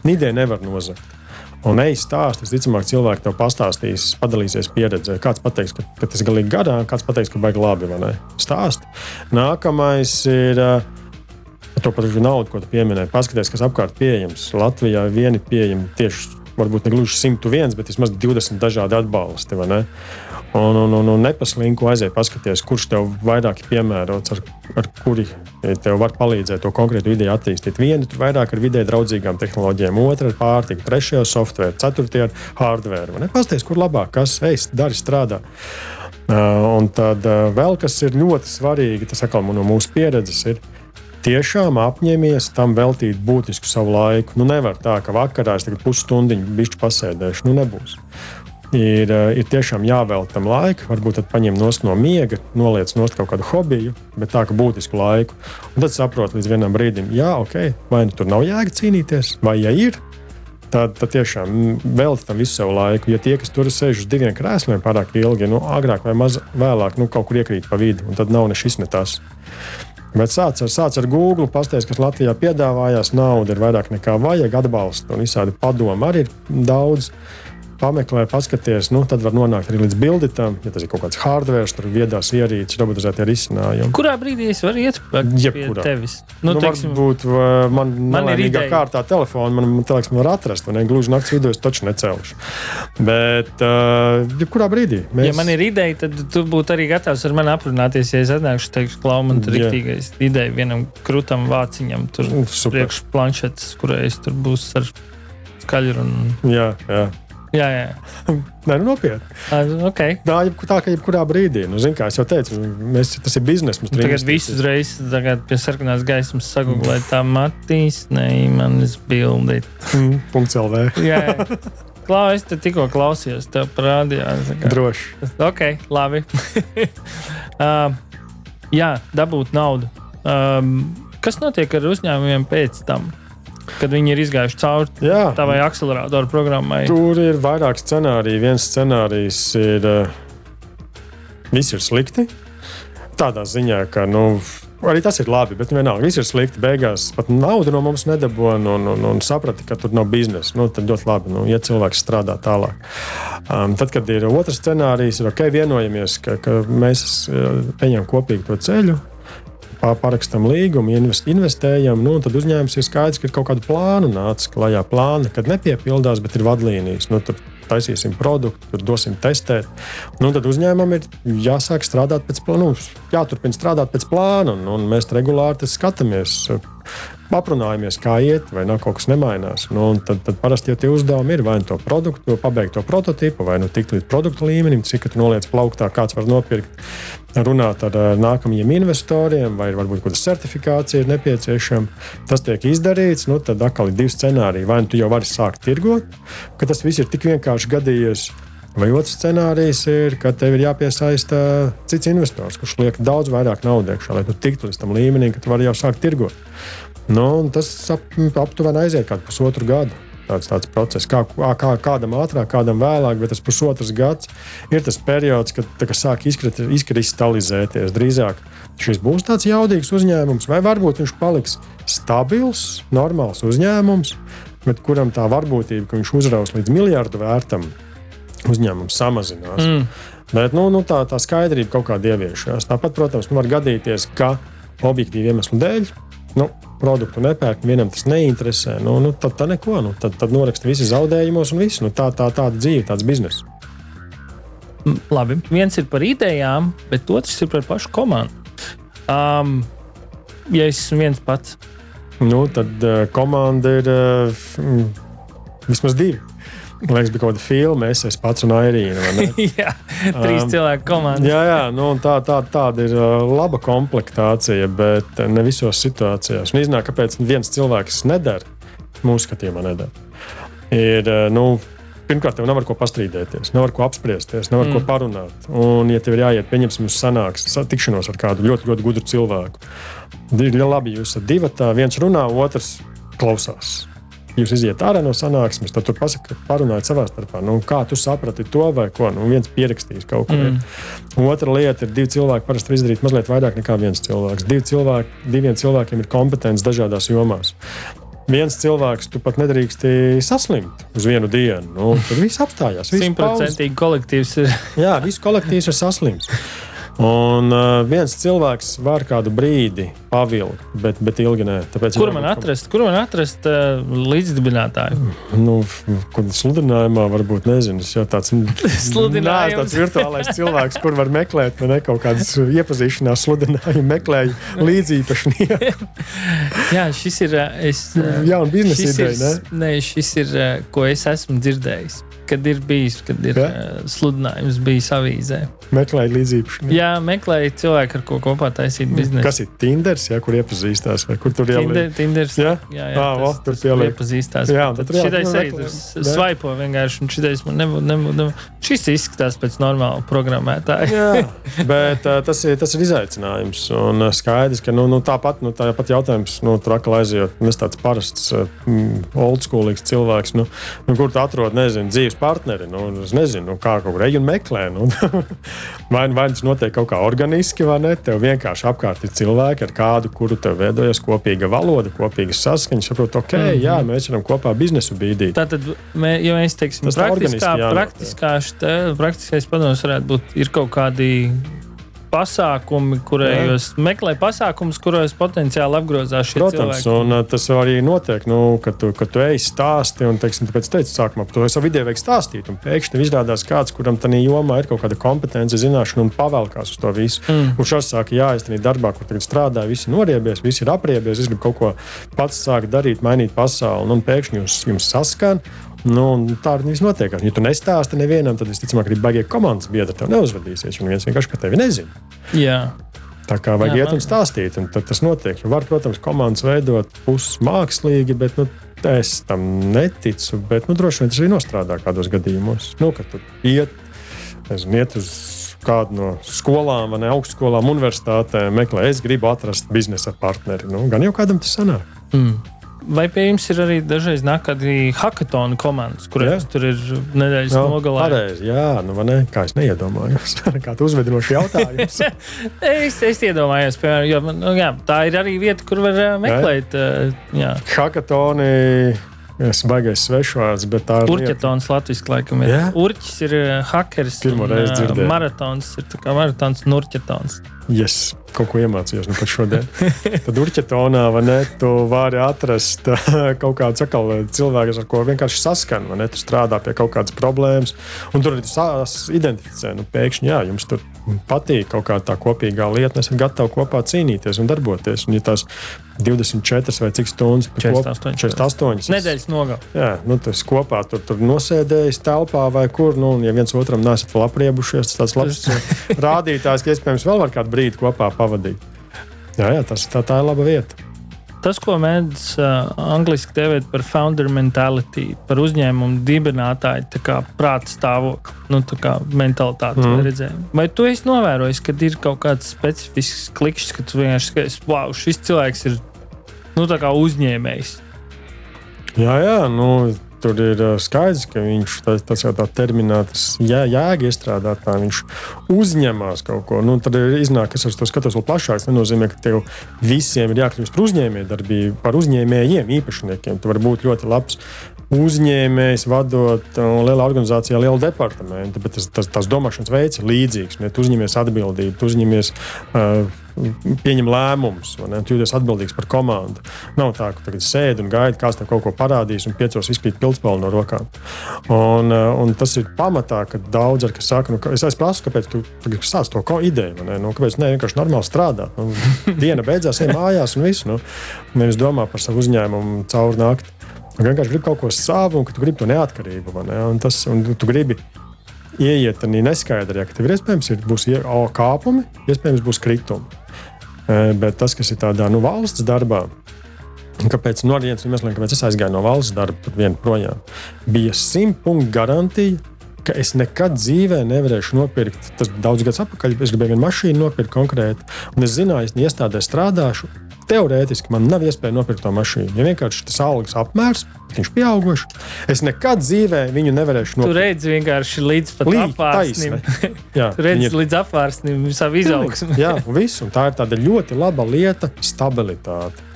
Ideja nevar nozagt. Un ej stāstīt, visticamāk, cilvēki tev pastāstīs, padalīsies pieredzē. Kāds pateiks, ka, ka tas ir galīgi garām, kāds pateiks, ka baigi labi. Stāst. Nākamais ir. To pat ar naudu, ko tu pieminēji. Paskaties, kas apkārt pieejams. Latvijā vieni pieejami tieši varbūt ne gluži 101, bet vismaz 20 dažādi atbalsti. Un, un, un, un nepaslinku aiziet, paskaties, kurš tev vairāk ir piemērots, ar, ar kuri tev var palīdzēt to konkrētu ideju attīstīt. Vienu tur vairāk ar vidē draudzīgām tehnoloģijām, otru ar pārtiku, trešajā software, ceturtajā ar hardware. Pastāstiet, kur labāk, kas veids, dari, strādā. Uh, un tad uh, vēl kas ir ļoti svarīgi, tas atkal no mūsu pieredzes ir. Tiešām apņēmies tam veltīt būtisku savu laiku. Nu, nevar tā, ka vakarā es pusstundu bišķi pasēdēšu. Nu, nebūs ir, eh, ir tiešām jāvelta tam laika. Varbūt tad paņem no miega, noliec no kaut kādu hobiju, bet tā kā būtisku laiku. Un tad saprot līdz vienam brīdim, jā, ok, vai nu tur nav jēga cīnīties, vai ja ir. Tad, tad tiešām veltīt tam visu savu laiku. Ja tie, kas tur sēž uz diviem krēsliem, pārāk ilgi, nu, agrāk vai maz, vēlāk, nu, kaut kur iekrīt pa vidu, un tad nav ne šis, ne tas. Bet sāc ar, sāc ar Google, pastāstīt, kas Latvijā piedāvājās. Nauda ir vairāk nekā vajag, atbalsta un visādi padomu arī ir daudz pameklē, paskaties, nu, tad var nonākt arī līdz bilditam. Ja tas ir kaut kāds hardware, tur viedās ierīces, robotizētie risinājumi. Kurā brīdī es varu iet pie tevis? Nu, nu, teiksim, varbūt man, man ir ideja. kārtā telefona, man, man man var atrast, ne? Gluži naktas vidū es taču necelšu. Bet, uh, jebkurā brīdī. Mēs... Ja man ir ideja, tad tu būtu arī gatavs ar mani aprunāties. Ja es atnākšu, teikšu, klau, man tur ir rīktīgais ideja vienam krūtam vāciņam, tur priekš planšetes, kurai es tur būs ar skaļru. Un... Jā, jā. Jā, jā. Nē, nu, nopietni. Uh, okay. Tā, jeb, tā ka jebkurā brīdī, nu, zin, kā jau teicu, mēs, tas ir biznesa. Nu, tagad viss uzreiz pie sarkanās gaismas sagūlēt tā matīs, ne manis bildi. Mm, punkts LV. jā, jā. Klau, es te tikko klausījos, tev parādījās. Droši. Ok, labi. uh, jā, dabūt naudu. Um, kas notiek ar uzņēmumiem pēc tam? Kad viņi ir izgājuši cauri Jā. tavai akceleratoru programmai? Tur ir vairāk scenāriju. Viens scenārijs ir, uh, viss ir slikti. Tādā ziņā, ka nu, arī tas ir labi, bet vienalga, viss ir slikti. Beigās pat naudu no mums nedabūja un, un, un saprata, ka tur nav biznesa. Nu, tad ļoti labi, nu, ja cilvēks strādā tālāk. Um, tad, kad ir otrs scenārijs, ir ok, vienojamies, ka, ka mēs uh, ejam kopīgi to ceļu parakstam līgumu, investējam, nu, tad uzņēmums ir skaidrs, ka ir kaut kāda plāna nācis klajā. Plāna, kad nepiepildās, bet ir vadlīnijas. Nu, tur taisīsim produktu, tur dosim testēt. Nu, tad uzņēmumam ir jāsāk strādāt pēc plāna, nu, jāturpina strādāt pēc plāna, un, un mēs regulāri skatāmies aprunājamies, kā iet, vai nav kaut kas nemainās. Nu, tad, tad parasti jau tie uzdevumi ir vai nu to produktu, pabeigt to prototipu, vai nu tikt līdz produktu līmenim, cik tu noliec plauktā, kāds var nopirkt, runāt ar nākamajiem investoriem, vai varbūt kāda certifikācija ir nepieciešama. Tas tiek izdarīts, nu, tad atkal ir divi scenāriji. Vai nu tu jau vari sākt tirgot, ka tas viss ir tik vienkārši gadījies. Vai otrs scenārijs ir, ka tev ir jāpiesaista cits investors, kurš liek daudz vairāk naudas iekšā, lai tu tiktu līdz tam līmenim, ka tu vari jau sākt tirgot. Nu, tas ap, aptuveni aiziet kaut pusotru gadu. Tāds, tāds process, kā, kā kādam ātrāk, kādam vēlāk, bet tas pusotrs gads ir tas periods, kad tā, sāk izkrit, izkristalizēties. Drīzāk šis būs tāds jaudīgs uzņēmums, vai varbūt viņš paliks stabils, normāls uzņēmums, bet kuram tā varbūtība, ka viņš uzraus līdz miljardu vērtam, uzņēmums samazinās. Mm. Bet nu, nu, tā, tā skaidrība kaut kāda ieviešās. Tāpat, protams, var gadīties, ka objektīvu iemeslu dēļ nu, produktu nepērk, vienam tas neinteresē, nu, nu, tad tā neko. Nu, tad, tad noraksta visi zaudējumos un viss. Nu, tā, tā, tāda dzīve, tāds bizness. Labi, viens ir par idejām, bet otrs ir par pašu komandu. Um, ja es esmu viens pats, nu, tad uh, komanda ir uh, vismaz divi. Man liekas, bija kaut kāda filma, es, es pats un Airīna. jā, trīs um, cilvēku komanda. jā, jā nu, tā, tā, tāda ir uh, laba komplektācija, bet ne visos situācijās. Un iznāk, kāpēc viens cilvēks nedara, mūsu skatījumā nedara. Ir, uh, nu, pirmkārt, tev nav ar ko pastrīdēties, nav ar ko apspriesties, nav ar mm. ko parunāt. Un, ja tev ir jāiet, pieņemsim, uz sanāks, tikšanos ar kādu ļoti, ļoti gudru cilvēku, ir labi, jūs esat divi, viens runā, otrs klausās. Jūs iziet ārā no sanāksmes, tad tur pasakāt, parunājot savā starpā, nu, kā tu saprati to vai ko. Nu, viens pierakstīs kaut ko. Mm. Otra lieta ir, divi cilvēki parasti izdarīt mazliet vairāk nekā viens cilvēks. Divi cilvēki, diviem cilvēkiem ir kompetences dažādās jomās. Viens cilvēks, tu pat nedrīkst saslimt uz vienu dienu. Nu, tur viss apstājās. Simtprocentīgi kolektīvs ir. Jā, viss kolektīvs ir saslims. Un uh, viens cilvēks var kādu brīdi pavilkt, bet, bet ilgi nē. Tāpēc kur man atrast, kur man atrast uh, līdzdibinātāju? Nu, kur sludinājumā varbūt nezinu. Jau tāds - sludinājums. tāds virtuālais cilvēks, kur var meklēt ne, kaut kādas iepazīšanās sludinājumu, meklēju līdzīpašnieku. Jā, šis ir. Es, Jā, un biznesa ideja. Ne? Nē, šis ir, ko es esmu dzirdējis kad ir bijis, kad ir ja? uh, sludinājums bijis avīzē. Meklēju līdzību. Jā, meklēju cilvēku, ar ko kopā taisīt mm. biznesu. Kas ir Tinders, ja, kur iepazīstās? Kur tur jau ir? Tinders. Jā, jā, jā ah, tas, tur tas iepazīstās. Jā, tad, šitais arī tur svaipo vienkārši, un šitais man nebūtu, nebūtu, nebūtu. Šis izskatās pēc normāla programmētāja. jā, bet uh, tas, ir, tas ir izaicinājums. Un uh, skaidrs, ka nu, nu, tāpat, nu, tāpat jautājums, nu, tur atkal aiziet, es tāds parasts, uh, old schoolīgs cilvēks, nu, nu, kur tu atrod, nezinu, dzīves partneri. Nu, es nezinu, nu, kā kaut kur eju un meklē. Nu, vai, vai tas notiek kaut kā organiski, vai ne? Tev vienkārši apkārt ir cilvēki, ar kādu, kuru tev veidojas kopīga valoda, kopīgas saskaņas. Saprot, ok, mm -hmm. jā, mēs varam kopā biznesu bīdīt. Tātad, mē, ja mēs teiksim, tas praktiskā, praktiskā, praktiskais padoms varētu būt, ir kaut kādi pasākumi, kurējos meklē pasākumus, kuros potenciāli apgrozās šie Protams, cilvēki. un uh, tas arī notiek, nu, kad tu, kad tu ej stāsti, un, teiksim, tāpēc teicu sākumā, par to savu video vajag stāstīt, un pēkšņi izrādās kāds, kuram tajā jomā ir kaut kāda kompetence, zināšana un pavēlkās uz to visu. Mm. Un šis sāka jāiztenīt darbā, kur tagad strādā, visi noriebies, visi ir apriebies, es gribu kaut ko pats sākt darīt, mainīt pasauli, un pēkšņi jums, jums saskan. Nu, tā arī viss notiek. Ja tu nestāsti nevienam, tad visticamāk arī baigie komandas biedri tev neuzvedīsies. Un viens vienkārši par tevi nezina. Jā. Tā kā vajag Jā, iet un stāstīt, un tad tas notiek. Var, protams, komandas veidot pusmākslīgi, bet nu, es tam neticu. Bet nu, droši vien tas arī nostrādā kādos gadījumos. Nu, kad tu iet, nezinu, iet uz kādu no skolām, vai augstskolām, universitātēm, meklē, es gribu atrast biznesa partneri. Nu, gan jau kādam tas sanāk. Mm. Vai pie jums ir arī dažreiz nākādi hackathonu komandas, kurās tur ir nedēļas no, nogalē? Pareizi, jā, nu, ne, kā es neiedomājos. kā tu uzvedi no šī jautājuma? es, es iedomājos, piemēram, jo nu, jā, tā ir arī vieta, kur var meklēt. Uh, Hackathoni. Es baigais svešvārds, bet tā ir. Urķetons latviešu laikam ir. Yeah? Urķis ir uh, hackers. Pirmo reizi dzirdēju. Maratons ir kā maratons un urķetons. Yes kaut ko iemācījos nu, šodien. Tad urķetonā ne, tu vari atrast kaut kādus cilvēkus, ar ko vienkārši saskan. Ne, tu strādā pie kaut kādas problēmas, un tur arī identificē. Nu, pēkšņi, jā, jums tur patīk kaut kā tā kopīgā lieta, un esat gatavi kopā cīnīties un darboties. Un, ja tās 24 vai cik stundas, 48, 48 nedēļas nogalē. Jā, nu, tas kopā tur, tur nosēdējis telpā vai kur. Nu, ja viens otram nesat vēl apriebušies, tas tāds labs rādītājs, ka iespējams vēl var kādu brīdi kopā pavadīt. Jā, jā tas, tā, tā ir laba vieta. Tas, ko mēdz uh, angļuiski dēvēt par founder mentality, par uzņēmumu dibinātāju prāta stāvokli, nu, mentalitāti mm. redzējumu. Vai tu esi novērojis, ka ir kaut kāds specifisks klikšķis, ka tu vienkārši skaties, wow, šis cilvēks ir nu, uzņēmējs? Jā, jā, nu, tur ir skaidrs, ka viņš tas, tas jau tā terminētas jā, jēga iestrādātā, viņš uzņemās kaut ko. Nu, tad iznāk, es to skatos vēl plašāk. Tas nenozīmē, ka tev visiem ir jākļūst par uzņēmējdarbību, par uzņēmējiem, īpašniekiem. Tu vari būt ļoti labs uzņēmējs, vadot lielā organizācijā, lielu departamentu, bet tas, tas, tas domāšanas veids ir līdzīgs. Ne? Tu uzņemies atbildību, tu uzņemies. Uh, Pieņem lēmumus, jūties atbildīgs par komandu. Nav tā, ka tagad sēdi un gaidi, kāds tev kaut ko parādīs, un piecos izpīt pildspēli no rokām. Un, uh, un tas ir pamatā, ka daudz kas saka, nu, es, es prasu, kāpēc tu sāc to ideju. Ne? Nu, kāpēc ne vienkārši normāli strādāt? Nu, diena beidzās, ej mājās un viss. Nu, nevis domā par savu uzņēmumu caur nakti. Tu vienkārši gribi kaut ko savu, un tu gribi to neatkarību. Ne? Un tas, un tu gribi ieiet tādā neskaidrajā, ka tev ir iespējams ir, būs kāpumi, iespējams būs kritumi. Bet tas, kas ir tādā nu, valsts darbā, kāpēc no vienas iemesliem, kāpēc es aizgāju no valsts darba, pat vienu projām, bija simt punktu garantija. Es nekad dzīvē nevarēšu nopirkt, tas daudz gadus atpakaļ, es gribēju vienu mašīnu nopirkt konkrēti, un es zināju, ka iestādē strādāšu, teorētiski man nav iespēja nopirkt to mašīnu. Ja vienkārši tas algas apmērs, viņš ir pieaugušs, es nekad dzīvē viņu nevarēšu nopirkt. Tu redzi vienkārši līdz pat līdz apvārsnim. Jā, tu redzi ir... līdz apvārsnim savu izaugsmu. jā, viss. Un tā ir tāda ļoti laba lieta - stabilitāte.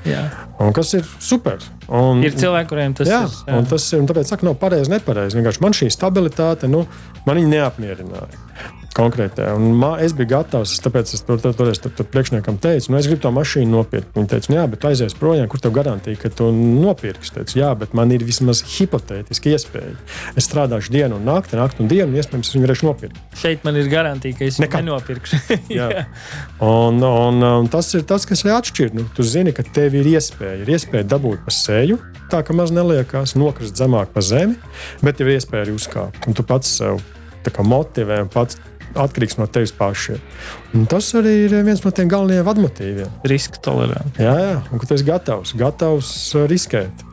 Un kas ir super. Un, ir cilvēki, kuriem tas jā, ir. Jā. Un tas ir. Tāpēc saka, nav pareizi, nepareizi. Vienkārši man šī stabilitāte, nu, man viņa neapmierināja. Konkrētajā. Un mā, es biju gatavs, es tāpēc es tur, tur, tur, tur, tur priekšniekam teicu, nu, es gribu to mašīnu nopirkt. Viņa teica, nu, jā, bet aizies projām, kur tev garantija, ka tu nopirksi. Teicu, jā, bet man ir vismaz hipotētiski iespēja. Es strādāšu dienu un nakti, nakti un dienu, un iespējams, es viņu varēšu nopirkt. Šeit man ir garantija, ka es viņu nenopirkšu. jā. Un, un, un tas ir tas, kas ir atšķirīgs. Nu, tu zini, ka tev ir iespēja, ir iespēja dabūt pa seju, tā ka maz neliekās, nokrist zemāk pa zemi, bet tev ir iespēja arī uzkāpt. Un tu pats sev motivē un pats atkarīgs no tevis pašiem. Un tas arī ir viens no tiem galvenajiem vadmotīviem. Riska tolerants. Jā, jā, un ka tu esi gatavs, gatavs riskēt.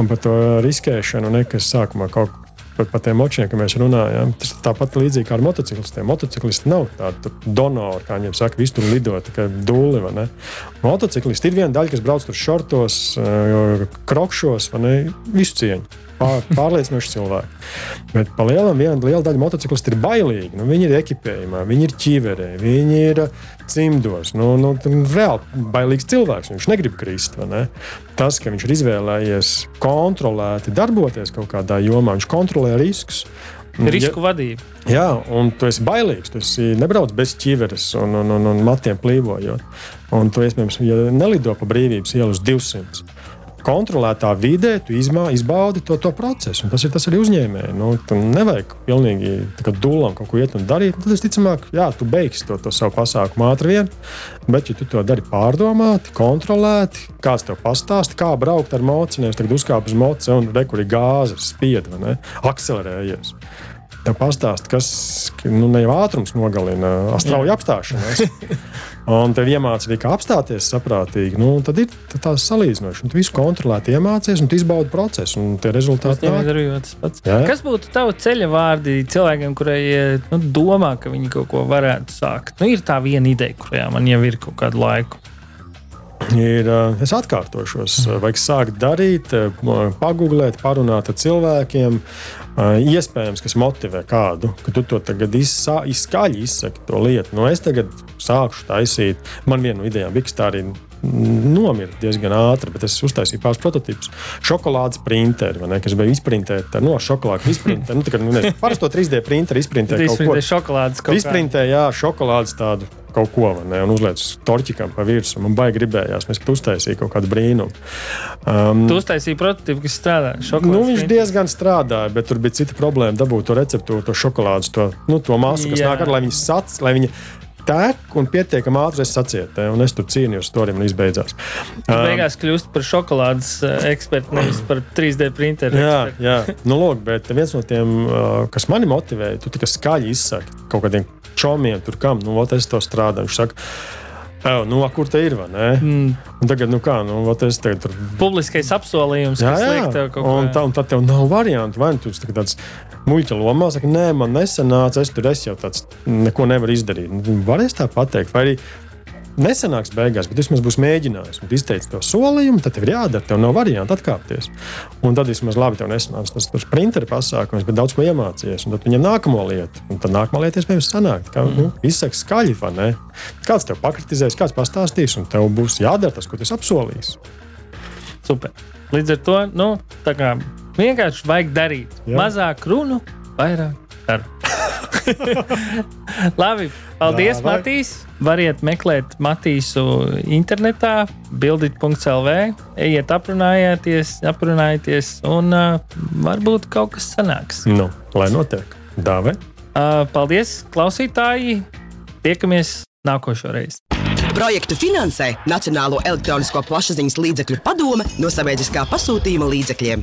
Un par to riskēšanu, ne, kas sākumā kaut par, par tiem močiem, ka mēs runājam. Tas tāpat līdzīgi kā ar motociklistiem. Motociklisti nav tādi donori, kā viņiem saka, visu tur lido tikai dūli. Motociklisti ir viena daļa, kas brauc tur šortos, eh, krokšos, visu cieņu pār, pārliecinoši cilvēki. Bet par lielam viena liela daļa motociklistu ir bailīgi. Nu, viņi ir ekipējumā, viņi ir ķīverē, viņi ir cimdos. Nu, nu, reāli bailīgs cilvēks. Viņš negrib krist. Ne? Tas, ka viņš ir izvēlējies kontrolēti darboties kaut kādā jomā, viņš kontrolē riskus. Risku ja, vadība. Jā, un tu esi bailīgs. Tu esi nebrauc bez ķiveres un, un, un, un matiem plīvojot. Un tu, iespējams, ja nelido pa brīvības ielu uz 200 kontrolētā vidē tu izmā, izbaudi to, to procesu. Un tas ir tas arī uzņēmējiem. Nu, tam nevajag pilnīgi dūlam kaut ko iet un darīt. Tad, visticamāk, jā, tu beigsi to, to savu pasākumu ātri vien. Bet, ja tu to dari pārdomāti, kontrolēti, kāds tev pastāsta, kā braukt ar mociju, nevis tagad uzkāpt uz mociju un rekurī gāzi, spied vai ne, akcelerējies. Tev pastāsta, kas nu, ne jau ātrums nogalina, strauja apstāšanās. Un tev iemācīja arī, kā apstāties saprātīgi. Nu, tad ir tā salīdzinoši. Tu visu kontrolēti iemācies un izbaudi procesu. Un tie rezultāti ir tas pats. Jā. Kas būtu tavi ceļa vārdi cilvēkiem, kuriem nu, domā, ka viņi kaut ko varētu sākt? Nu, ir tā viena ideja, kurā man jau ir kaut kādu laiku. Ir, es atkārtošos, vajag sākt darīt, pagūglēt, parunāt ar cilvēkiem, iespējams, kas motivē kādu, ka tu to tagad izsā, izskaļi izsaki to lietu. Nu, es tagad sākšu taisīt, man viena no idejām bija tā arī nomira diezgan ātri, bet es uztaisīju pāris prototipus. Šokolādes printeri, ne, kas bija izprintēta no šokolādes. Izprintē, nu, tā kā nu, parasto 3D printeru izprintē kaut ko tādu. Izprintē, jā, šokolādes tādu kaut ko ne, un uzliek uz torķikam pa virsmu. Man baigi gribējās, mēs uztaisījām kaut kādu brīnumu. Um, tu uztaisīji prototypu, kas strādā. Nu, viņš diezgan strādāja, bet tur bija cita problēma. Dabūt to receptūru, to šokolādes, to, nu, to masu, kas Jā. nāk ar, lai viņi sac, lai viņi tek un pietiekami ātri sacietē. Un es tur cīnījos, tur arī izbeidzās. Um, beigās kļūst par šokolādes ekspertu, nevis par 3D printeru. Jā, ekspertu. jā. Nu, lūk, bet viens no tiem, kas mani motivēja, tu tikai skaļi izsaki kaut kādiem čomiem, tur kam, nu, ot, es to strādāju. Viņš saka, Ew, nu, kur te ir? Mm. Un tagad, nu kā, nu, es tagad tur. Publiskais apsolījums, jā, jā. Tev kaut un, tā, un tad tev nav variantu. Vai nu tu esi tāds muļķa lomā, saka, nē, man nesanāca, es tur esmu jau tāds, neko nevaru izdarīt. Varēs tā pateikt, vai arī nesanāks beigās, bet vismaz būs mēģinājis un izteicis to solījumu, tad tev ir jādara, tev nav variantu atkāpties. Un tad vismaz labi tev nesanāks tas sprintera pasākums, bet daudz ko iemācījies. Un tad viņam nākamo lietu, un tad nākamā lieta iespējams sanākt. Kā, mm. nu, izsaka skaļi, vai ne? Kāds tev pakritizēs, kāds pastāstīs, un tev būs jādara tas, ko tu apsolīsi. Super. Līdz ar to nu, vienkārši vajag darīt. Jā. Mazāk runu, vairāk darbu. Labi, paldies, Jā, Matīs. Variet meklēt Matīsu internetā, buildit.lv. Ejiet, aprunājieties, aprunājieties, un uh, varbūt kaut kas sanāks. Nu, lai notiek. Dāvē. Uh, paldies, klausītāji! Tiekamies nākošo reizi! Projektu finansē Nacionālo elektronisko plašsaziņas līdzekļu padome no sabiedriskā pasūtījuma līdzekļiem.